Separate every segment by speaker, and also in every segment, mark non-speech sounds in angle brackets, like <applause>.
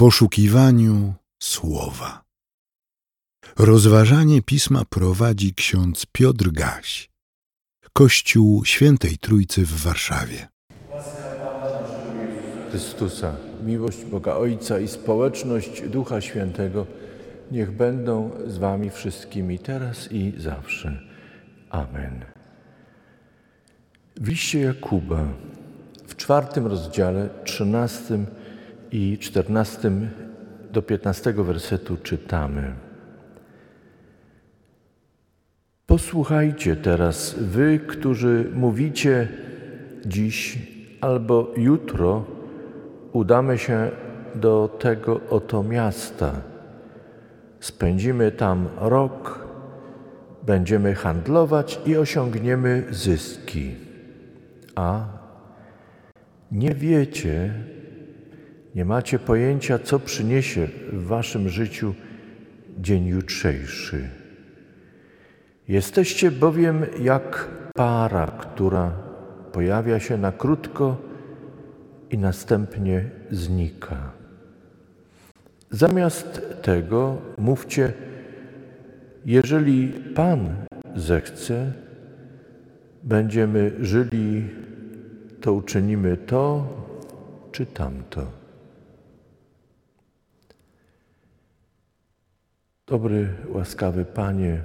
Speaker 1: poszukiwaniu słowa. Rozważanie pisma prowadzi ksiądz Piotr Gaś, Kościół Świętej Trójcy w Warszawie.
Speaker 2: Chrystusa, miłość Boga Ojca i społeczność Ducha Świętego niech będą z Wami wszystkimi teraz i zawsze. Amen. W liście Jakuba w czwartym rozdziale, trzynastym i czternastym do piętnastego wersetu czytamy. Posłuchajcie teraz, wy, którzy mówicie dziś albo jutro udamy się do tego oto miasta. Spędzimy tam rok, będziemy handlować i osiągniemy zyski. A nie wiecie, nie macie pojęcia, co przyniesie w waszym życiu dzień jutrzejszy. Jesteście bowiem jak para, która pojawia się na krótko i następnie znika. Zamiast tego mówcie, jeżeli Pan zechce, będziemy żyli, to uczynimy to czy tamto. Dobry, łaskawy Panie,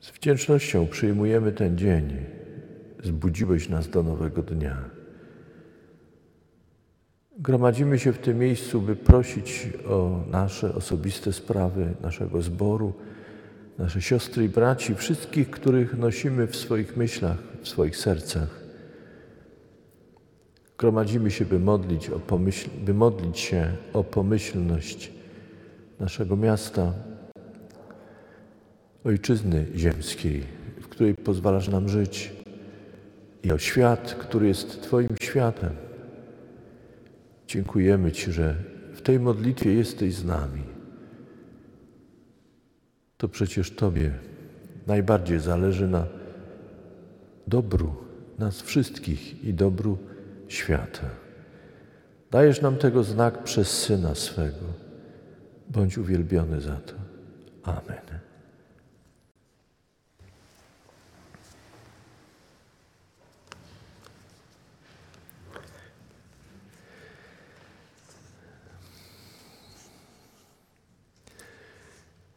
Speaker 2: z wdzięcznością przyjmujemy ten dzień. Zbudziłeś nas do nowego dnia. Gromadzimy się w tym miejscu, by prosić o nasze osobiste sprawy naszego zboru, nasze siostry i braci, wszystkich, których nosimy w swoich myślach, w swoich sercach. Gromadzimy się, by modlić, by modlić się o pomyślność naszego miasta, ojczyzny ziemskiej, w której pozwalasz nam żyć, i o świat, który jest Twoim światem. Dziękujemy Ci, że w tej modlitwie jesteś z nami. To przecież Tobie najbardziej zależy na dobru nas wszystkich i dobru świata. Dajesz nam tego znak przez Syna swego. Bądź uwielbiony za to. Amen.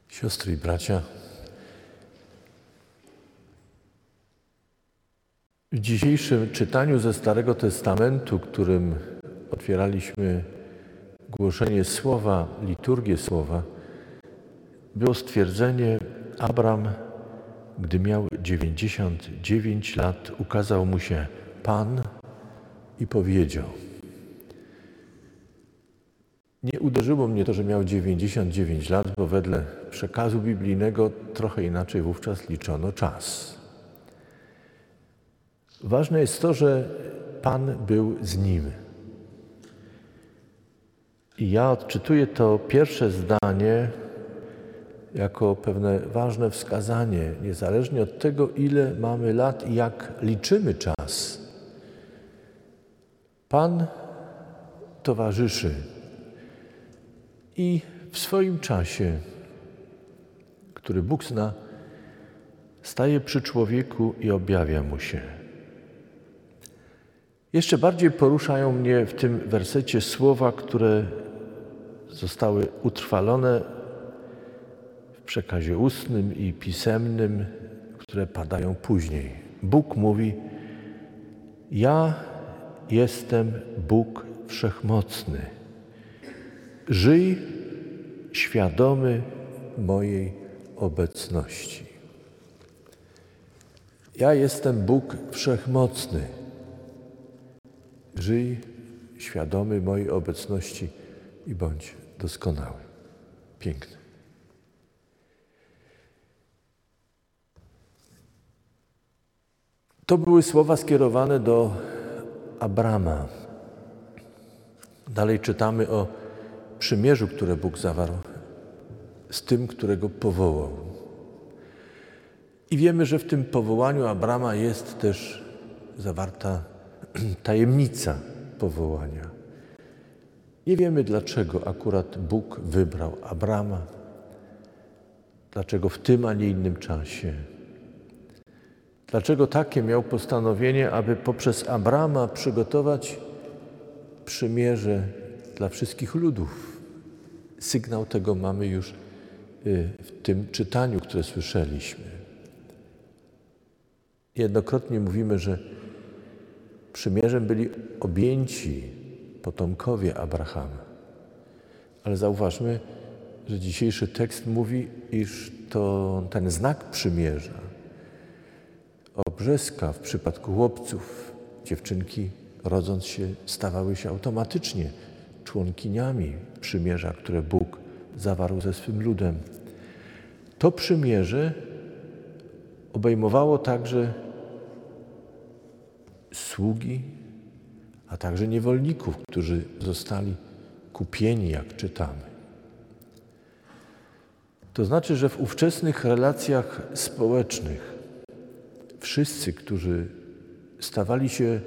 Speaker 2: Siostry i bracia, w dzisiejszym czytaniu ze Starego Testamentu, którym otwieraliśmy głoszenie słowa, liturgię słowa, było stwierdzenie: Abram, gdy miał 99 lat, ukazał mu się Pan i powiedział: nie uderzyło mnie to, że miał 99 lat, bo wedle przekazu biblijnego trochę inaczej wówczas liczono czas. Ważne jest to, że Pan był z nim. I ja odczytuję to pierwsze zdanie jako pewne ważne wskazanie, niezależnie od tego, ile mamy lat i jak liczymy czas. Pan towarzyszy i w swoim czasie, który Bóg zna, staje przy człowieku i objawia mu się. Jeszcze bardziej poruszają mnie w tym wersecie słowa, które zostały utrwalone w przekazie ustnym i pisemnym, które padają później. Bóg mówi: Ja jestem Bóg wszechmocny Żyj świadomy mojej obecności. Ja jestem Bóg wszechmocny. Żyj świadomy mojej obecności i bądź doskonały. Piękny. To były słowa skierowane do Abrama. Dalej czytamy o przymierzu, które Bóg zawarł z tym, którego powołał. I wiemy, że w tym powołaniu Abrama jest też zawarta <clears throat> tajemnica powołania. Nie wiemy, dlaczego akurat Bóg wybrał Abrama, dlaczego w tym, a nie innym czasie. Dlaczego takie miał postanowienie, aby poprzez Abrama przygotować przymierze dla wszystkich ludów? Sygnał tego mamy już y, w tym czytaniu, które słyszeliśmy. Jednokrotnie mówimy, że przymierzem byli objęci potomkowie Abrahama. Ale zauważmy, że dzisiejszy tekst mówi, iż to ten znak przymierza obrzeska w przypadku chłopców, dziewczynki rodząc się stawały się automatycznie członkiniami przymierza, które Bóg zawarł ze swym ludem. To przymierze obejmowało także sługi, a także niewolników, którzy zostali kupieni, jak czytamy. To znaczy, że w ówczesnych relacjach społecznych wszyscy, którzy stawali się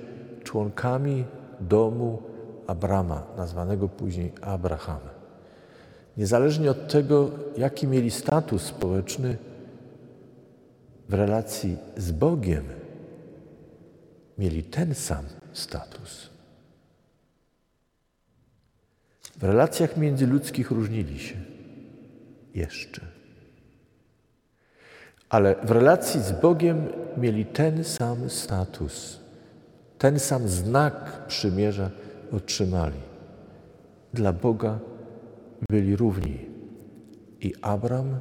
Speaker 2: członkami domu Abrama, nazwanego później Abraham, niezależnie od tego, jaki mieli status społeczny w relacji z Bogiem, mieli ten sam status. W relacjach międzyludzkich różnili się jeszcze. Ale w relacji z Bogiem mieli ten sam status, ten sam znak przymierza otrzymali. Dla Boga byli równi. I Abram,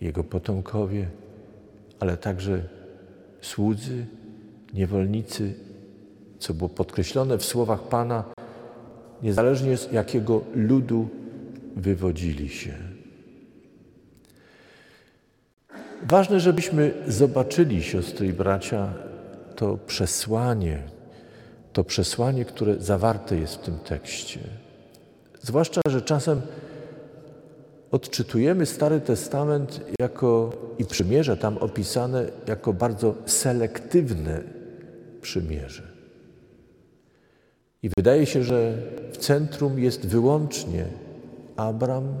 Speaker 2: jego potomkowie, ale także słudzy, niewolnicy, co było podkreślone w słowach Pana, niezależnie z jakiego ludu wywodzili się. Ważne, żebyśmy zobaczyli, siostry i bracia, to przesłanie, to przesłanie, które zawarte jest w tym tekście. Zwłaszcza, że czasem odczytujemy Stary Testament jako i przymierze tam opisane jako bardzo selektywne przymierze. I wydaje się, że w centrum jest wyłącznie Abram,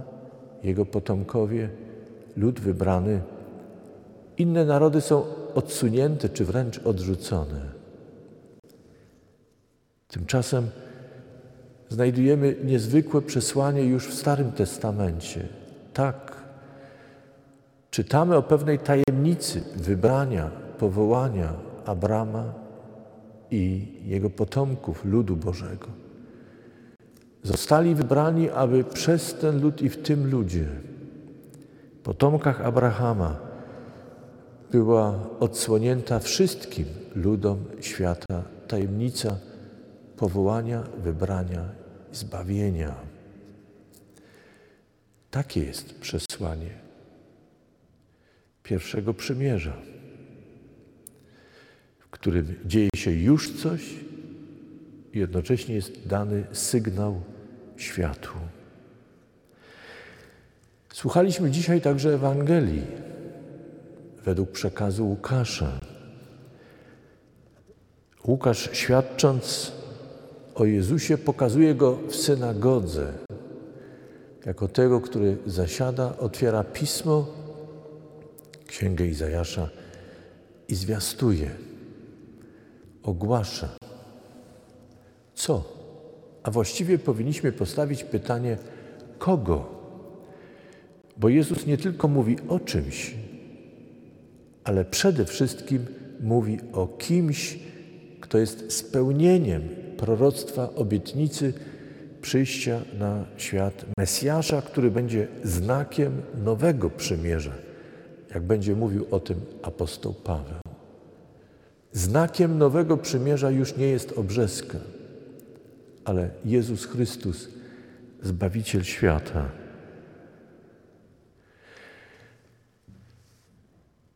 Speaker 2: jego potomkowie, lud wybrany. Inne narody są odsunięte czy wręcz odrzucone. Tymczasem znajdujemy niezwykłe przesłanie już w Starym Testamencie. Tak, czytamy o pewnej tajemnicy wybrania, powołania Abrama i jego potomków, ludu Bożego. Zostali wybrani, aby przez ten lud i w tym ludzie, potomkach Abrahama, była odsłonięta wszystkim ludom świata tajemnica powołania, wybrania i zbawienia. Takie jest przesłanie pierwszego przymierza którym dzieje się już coś i jednocześnie jest dany sygnał światu. Słuchaliśmy dzisiaj także Ewangelii według przekazu Łukasza. Łukasz świadcząc o Jezusie pokazuje go w synagodze jako tego, który zasiada, otwiera pismo, księgę Izajasza i zwiastuje ogłasza. Co? A właściwie powinniśmy postawić pytanie, kogo? Bo Jezus nie tylko mówi o czymś, ale przede wszystkim mówi o kimś, kto jest spełnieniem proroctwa, obietnicy przyjścia na świat Mesjasza, który będzie znakiem nowego przymierza, jak będzie mówił o tym apostoł Paweł. Znakiem nowego przymierza już nie jest obrzeska, ale Jezus Chrystus, Zbawiciel świata.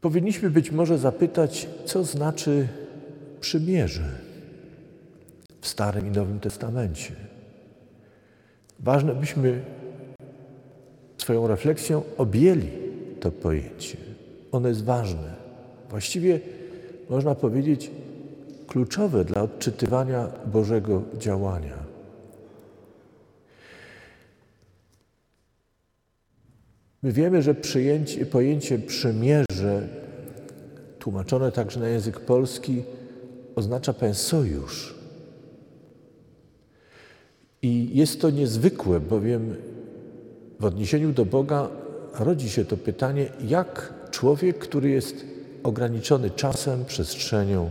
Speaker 2: Powinniśmy być może zapytać, co znaczy przymierze w Starym i Nowym Testamencie. Ważne, byśmy swoją refleksją objęli to pojęcie. Ono jest ważne. Właściwie można powiedzieć, kluczowe dla odczytywania Bożego działania. My wiemy, że przyjęcie, pojęcie przymierze, tłumaczone także na język polski, oznacza pewien sojusz. I jest to niezwykłe, bowiem w odniesieniu do Boga rodzi się to pytanie, jak człowiek, który jest ograniczony czasem, przestrzenią,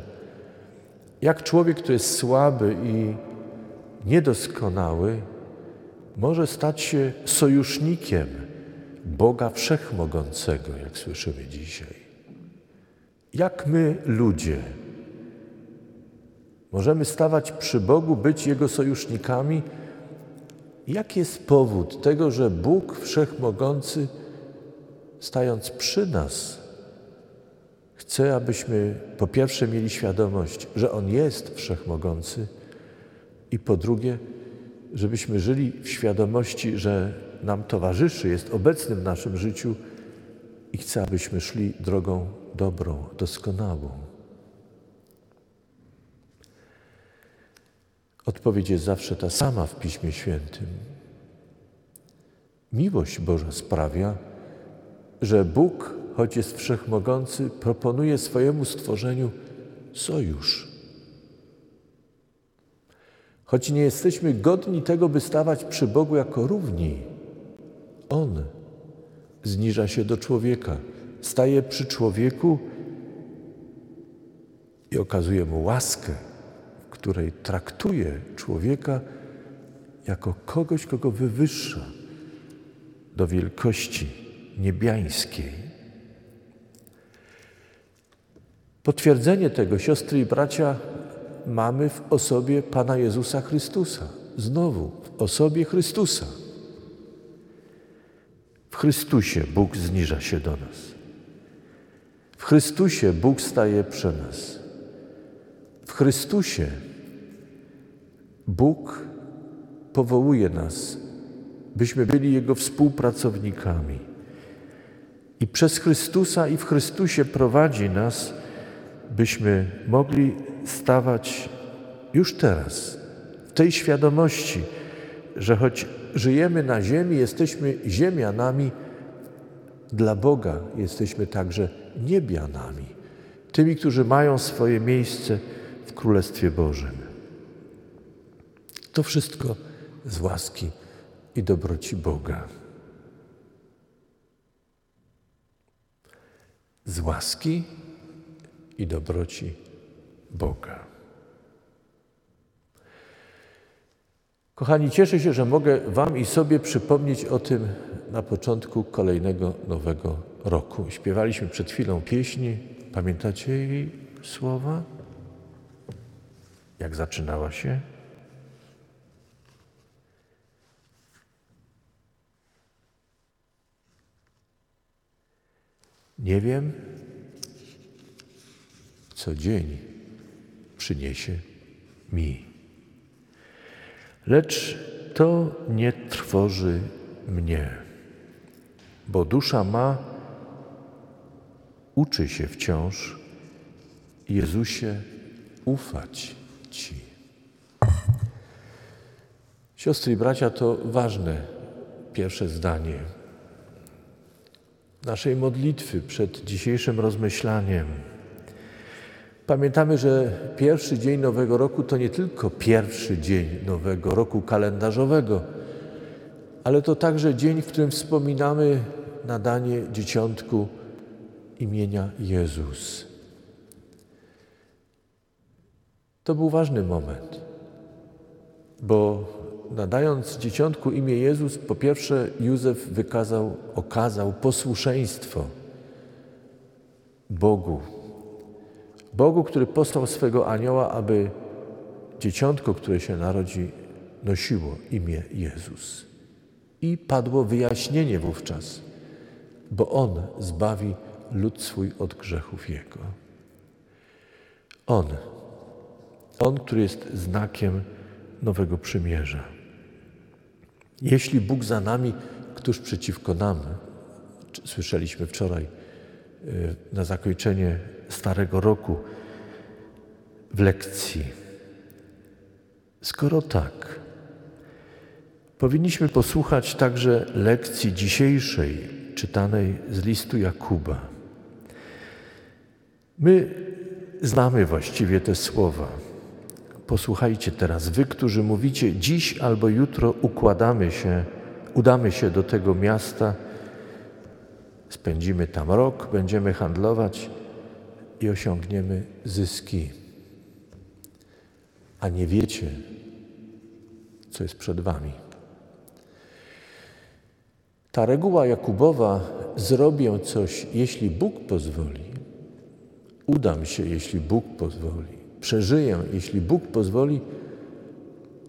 Speaker 2: jak człowiek, który jest słaby i niedoskonały, może stać się sojusznikiem Boga Wszechmogącego, jak słyszymy dzisiaj. Jak my, ludzie, możemy stawać przy Bogu, być Jego sojusznikami? Jaki jest powód tego, że Bóg Wszechmogący, stając przy nas, chce, abyśmy po pierwsze mieli świadomość, że On jest Wszechmogący i po drugie, żebyśmy żyli w świadomości, że nam towarzyszy, jest obecny w naszym życiu i chce, abyśmy szli drogą dobrą, doskonałą. Odpowiedź jest zawsze ta sama w Piśmie Świętym. Miłość Boża sprawia, że Bóg, choć jest wszechmogący, proponuje swojemu stworzeniu sojusz. Choć nie jesteśmy godni tego, by stawać przy Bogu jako równi, On zniża się do człowieka, staje przy człowieku i okazuje mu łaskę, w której traktuje człowieka jako kogoś, kogo wywyższa do wielkości niebiańskiej. Potwierdzenie tego, siostry i bracia, mamy w osobie Pana Jezusa Chrystusa. Znowu, w osobie Chrystusa. W Chrystusie Bóg zniża się do nas. W Chrystusie Bóg staje przy nas. W Chrystusie Bóg powołuje nas, byśmy byli Jego współpracownikami. I przez Chrystusa i w Chrystusie prowadzi nas, byśmy mogli stawać już teraz w tej świadomości, że choć żyjemy na ziemi, jesteśmy ziemianami, dla Boga jesteśmy także niebianami, tymi, którzy mają swoje miejsce w Królestwie Bożym. To wszystko z łaski i dobroci Boga. Z łaski i dobroci Boga. Kochani, cieszę się, że mogę Wam i sobie przypomnieć o tym na początku kolejnego nowego roku. Śpiewaliśmy przed chwilą pieśni. Pamiętacie jej słowa? Jak zaczynała się? Nie wiem, co dzień przyniesie mi. Lecz to nie trwoży mnie, bo dusza ma uczy się wciąż Jezusie ufać Ci. Siostry i bracia, to ważne pierwsze zdanie naszej modlitwy przed dzisiejszym rozmyślaniem. Pamiętamy, że pierwszy dzień Nowego Roku to nie tylko pierwszy dzień Nowego Roku kalendarzowego, ale to także dzień, w którym wspominamy nadanie dzieciątku imienia Jezus. To był ważny moment, bo nadając dzieciątku imię Jezus, po pierwsze Józef wykazał, okazał posłuszeństwo Bogu, Bogu, który posłał swego anioła, aby dzieciątko, które się narodzi, nosiło imię Jezus. I padło wyjaśnienie wówczas, bo On zbawi lud swój od grzechów Jego. On, On, który jest znakiem nowego przymierza. Jeśli Bóg za nami, któż przeciwko nam? Słyszeliśmy wczoraj na zakończenie Starego Roku w lekcji. Skoro tak, powinniśmy posłuchać także lekcji dzisiejszej czytanej z listu Jakuba. My znamy właściwie te słowa. Posłuchajcie teraz, wy, którzy mówicie, dziś albo jutro układamy się, udamy się do tego miasta, spędzimy tam rok, będziemy handlować i osiągniemy zyski. A nie wiecie, co jest przed wami. Ta reguła Jakubowa zrobię coś, jeśli Bóg pozwoli. Udam się, jeśli Bóg pozwoli. Przeżyję, jeśli Bóg pozwoli.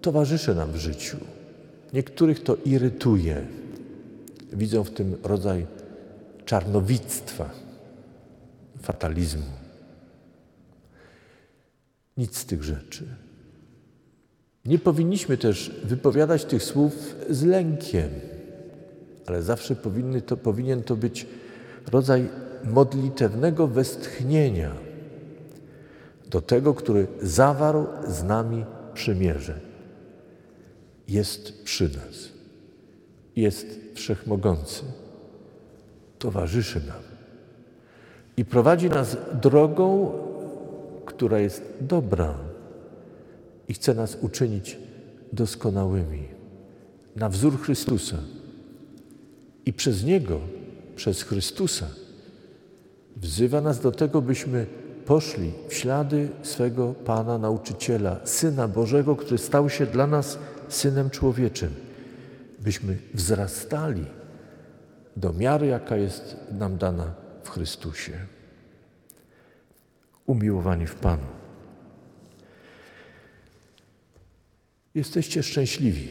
Speaker 2: Towarzyszy nam w życiu. Niektórych to irytuje. Widzą w tym rodzaj czarnowictwa, fatalizmu. Nic z tych rzeczy. Nie powinniśmy też wypowiadać tych słów z lękiem, ale zawsze powinny to, powinien to być rodzaj modlitewnego westchnienia do tego, który zawarł z nami przymierze. Jest przy nas, jest wszechmogący, towarzyszy nam i prowadzi nas drogą, która jest dobra i chce nas uczynić doskonałymi, na wzór Chrystusa. I przez Niego, przez Chrystusa, wzywa nas do tego, byśmy poszli w ślady swego Pana, nauczyciela, Syna Bożego, który stał się dla nas Synem Człowieczym, byśmy wzrastali do miary, jaka jest nam dana w Chrystusie. Umiłowani w Panu. Jesteście szczęśliwi,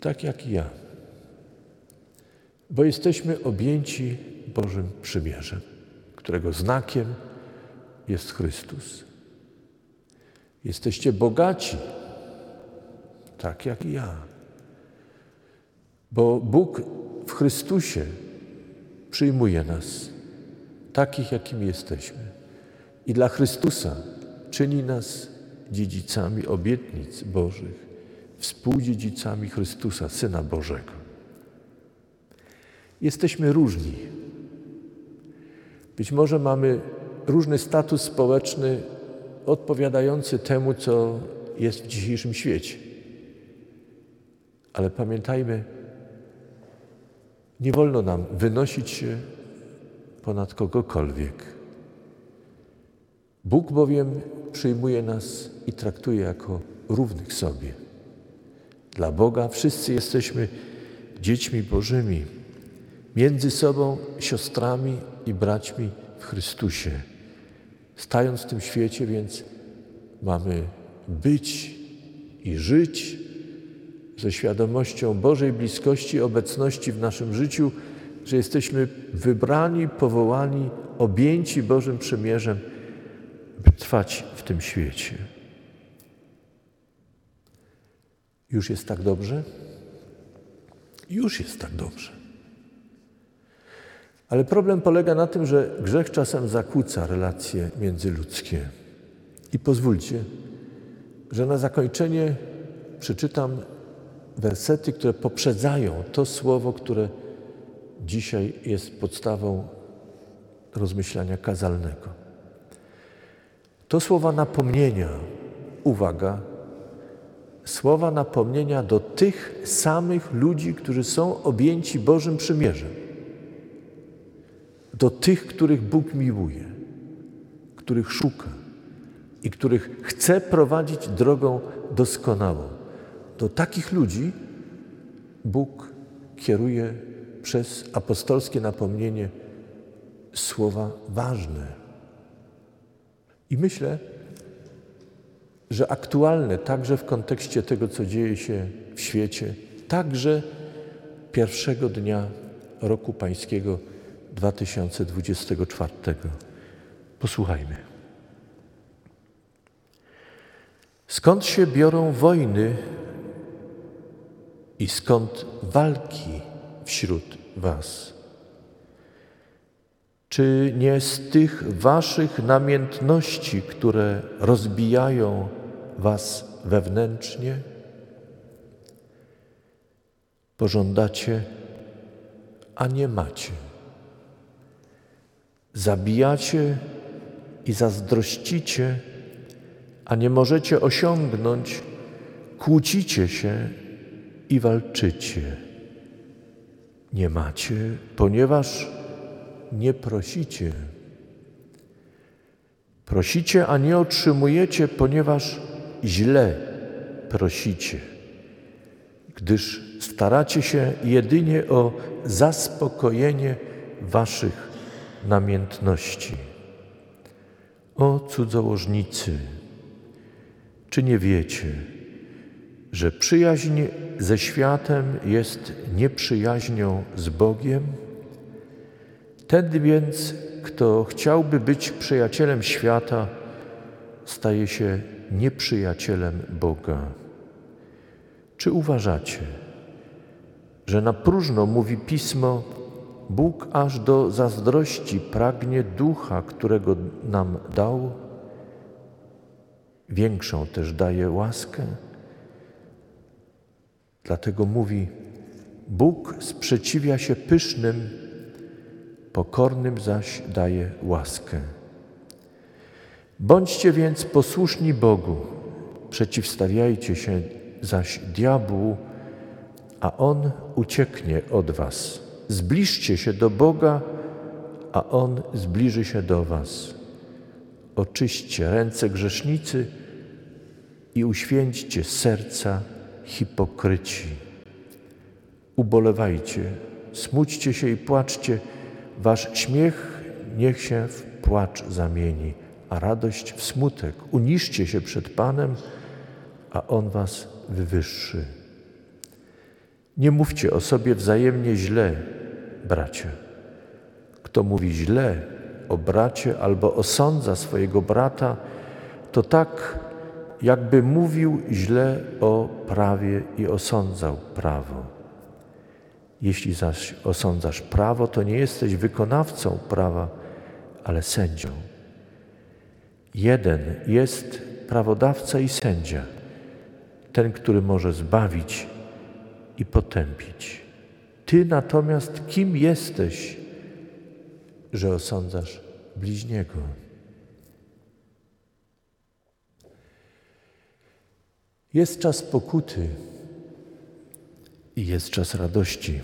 Speaker 2: tak jak i ja, bo jesteśmy objęci Bożym przymierzem, którego znakiem jest Chrystus. Jesteście bogaci, tak jak i ja, bo Bóg w Chrystusie przyjmuje nas takich, jakimi jesteśmy. I dla Chrystusa czyni nas dziedzicami obietnic Bożych, współdziedzicami Chrystusa, Syna Bożego. Jesteśmy różni. Być może mamy różny status społeczny odpowiadający temu, co jest w dzisiejszym świecie. Ale pamiętajmy, nie wolno nam wynosić się ponad kogokolwiek. Bóg bowiem przyjmuje nas i traktuje jako równych sobie. Dla Boga wszyscy jesteśmy dziećmi Bożymi, między sobą siostrami i braćmi w Chrystusie. Stając w tym świecie, więc mamy być i żyć ze świadomością Bożej bliskości, obecności w naszym życiu, że jesteśmy wybrani, powołani, objęci Bożym przymierzem, by trwać w tym świecie. Już jest tak dobrze? Już jest tak dobrze. Ale problem polega na tym, że grzech czasem zakłóca relacje międzyludzkie. I pozwólcie, że na zakończenie przeczytam wersety, które poprzedzają to słowo, które dzisiaj jest podstawą rozmyślania kazalnego. To słowa napomnienia, uwaga, słowa napomnienia do tych samych ludzi, którzy są objęci Bożym przymierzem. Do tych, których Bóg miłuje, których szuka i których chce prowadzić drogą doskonałą. Do takich ludzi Bóg kieruje przez apostolskie napomnienie słowa ważne. I myślę, że aktualne także w kontekście tego, co dzieje się w świecie, także pierwszego dnia roku Pańskiego 2024. Posłuchajmy. Skąd się biorą wojny i skąd walki wśród Was? Czy nie z tych Waszych namiętności, które rozbijają Was wewnętrznie? Pożądacie, a nie macie. Zabijacie i zazdrościcie, a nie możecie osiągnąć, kłócicie się i walczycie. Nie macie, ponieważ nie prosicie. Prosicie, a nie otrzymujecie, ponieważ źle prosicie, gdyż staracie się jedynie o zaspokojenie waszych namiętności. O cudzołożnicy, czy nie wiecie, że przyjaźń ze światem jest nieprzyjaźnią z Bogiem? Ten więc, kto chciałby być przyjacielem świata, staje się nieprzyjacielem Boga. Czy uważacie, że na próżno mówi pismo, Bóg aż do zazdrości pragnie ducha, którego nam dał? Większą też daje łaskę. Dlatego mówi: Bóg sprzeciwia się pysznym, pokornym zaś daje łaskę. Bądźcie więc posłuszni Bogu, przeciwstawiajcie się zaś diabłu, a on ucieknie od was. Zbliżcie się do Boga, a on zbliży się do was. Oczyśćcie ręce grzesznicy i uświęćcie serca hipokryci. Ubolewajcie, smućcie się i płaczcie, wasz śmiech niech się w płacz zamieni, a radość w smutek. Uniszcie się przed Panem, a On was wywyższy. Nie mówcie o sobie wzajemnie źle, bracia. Kto mówi źle o bracie albo osądza swojego brata, to tak, jakby mówił źle o prawie i osądzał prawo. Jeśli zaś osądzasz prawo, to nie jesteś wykonawcą prawa, ale sędzią. Jeden jest prawodawca i sędzia, ten, który może zbawić i potępić. Ty natomiast kim jesteś, że osądzasz bliźniego? Jest czas pokuty i jest czas radości.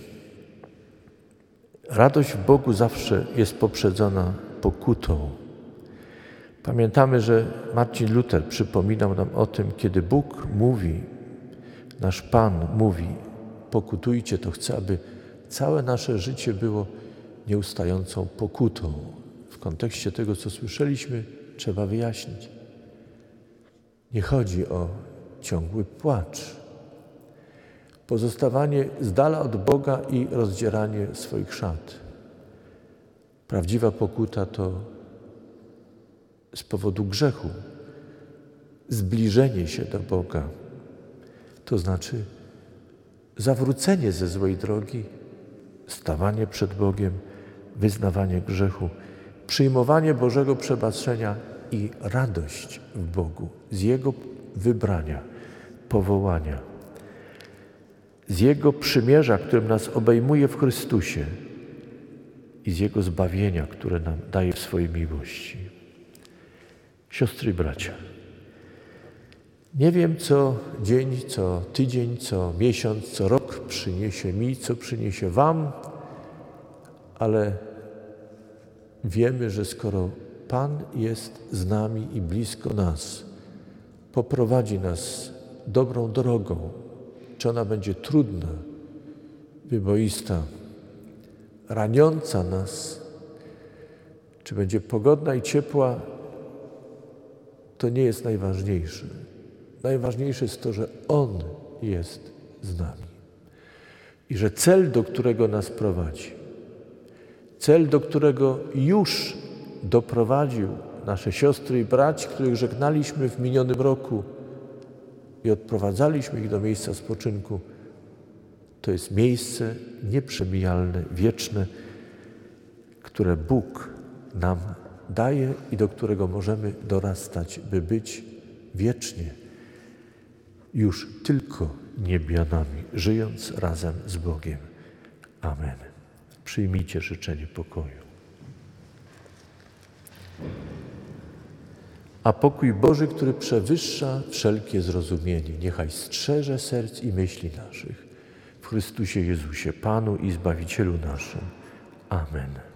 Speaker 2: Radość w Bogu zawsze jest poprzedzona pokutą. Pamiętamy, że Marcin Luther przypominał nam o tym, kiedy Bóg mówi, nasz Pan mówi, pokutujcie, to chce, aby całe nasze życie było nieustającą pokutą. W kontekście tego, co słyszeliśmy, trzeba wyjaśnić. Nie chodzi o ciągły płacz, pozostawanie z dala od Boga i rozdzieranie swoich szat. Prawdziwa pokuta to z powodu grzechu zbliżenie się do Boga, to znaczy zawrócenie ze złej drogi, stawanie przed Bogiem, wyznawanie grzechu, przyjmowanie Bożego przebaczenia i radość w Bogu z Jego wybrania, powołania, z Jego przymierza, którym nas obejmuje w Chrystusie i z Jego zbawienia, które nam daje w swojej miłości. Siostry i bracia, nie wiem, co dzień, co tydzień, co miesiąc, co rok przyniesie mi, co przyniesie Wam, ale wiemy, że skoro Pan jest z nami i blisko nas, poprowadzi nas dobrą drogą, czy ona będzie trudna, wyboista, raniąca nas, czy będzie pogodna i ciepła, to nie jest najważniejsze. Najważniejsze jest to, że On jest z nami i że cel, do którego nas prowadzi, cel, do którego już doprowadził nasze siostry i braci, których żegnaliśmy w minionym roku i odprowadzaliśmy ich do miejsca spoczynku, to jest miejsce nieprzemijalne, wieczne, które Bóg nam daje i do którego możemy dorastać, by być wiecznie już tylko niebianami, żyjąc razem z Bogiem. Amen. Przyjmijcie życzenie pokoju. A pokój Boży, który przewyższa wszelkie zrozumienie, niechaj strzeże serc i myśli naszych. W Chrystusie Jezusie, Panu i Zbawicielu naszym. Amen.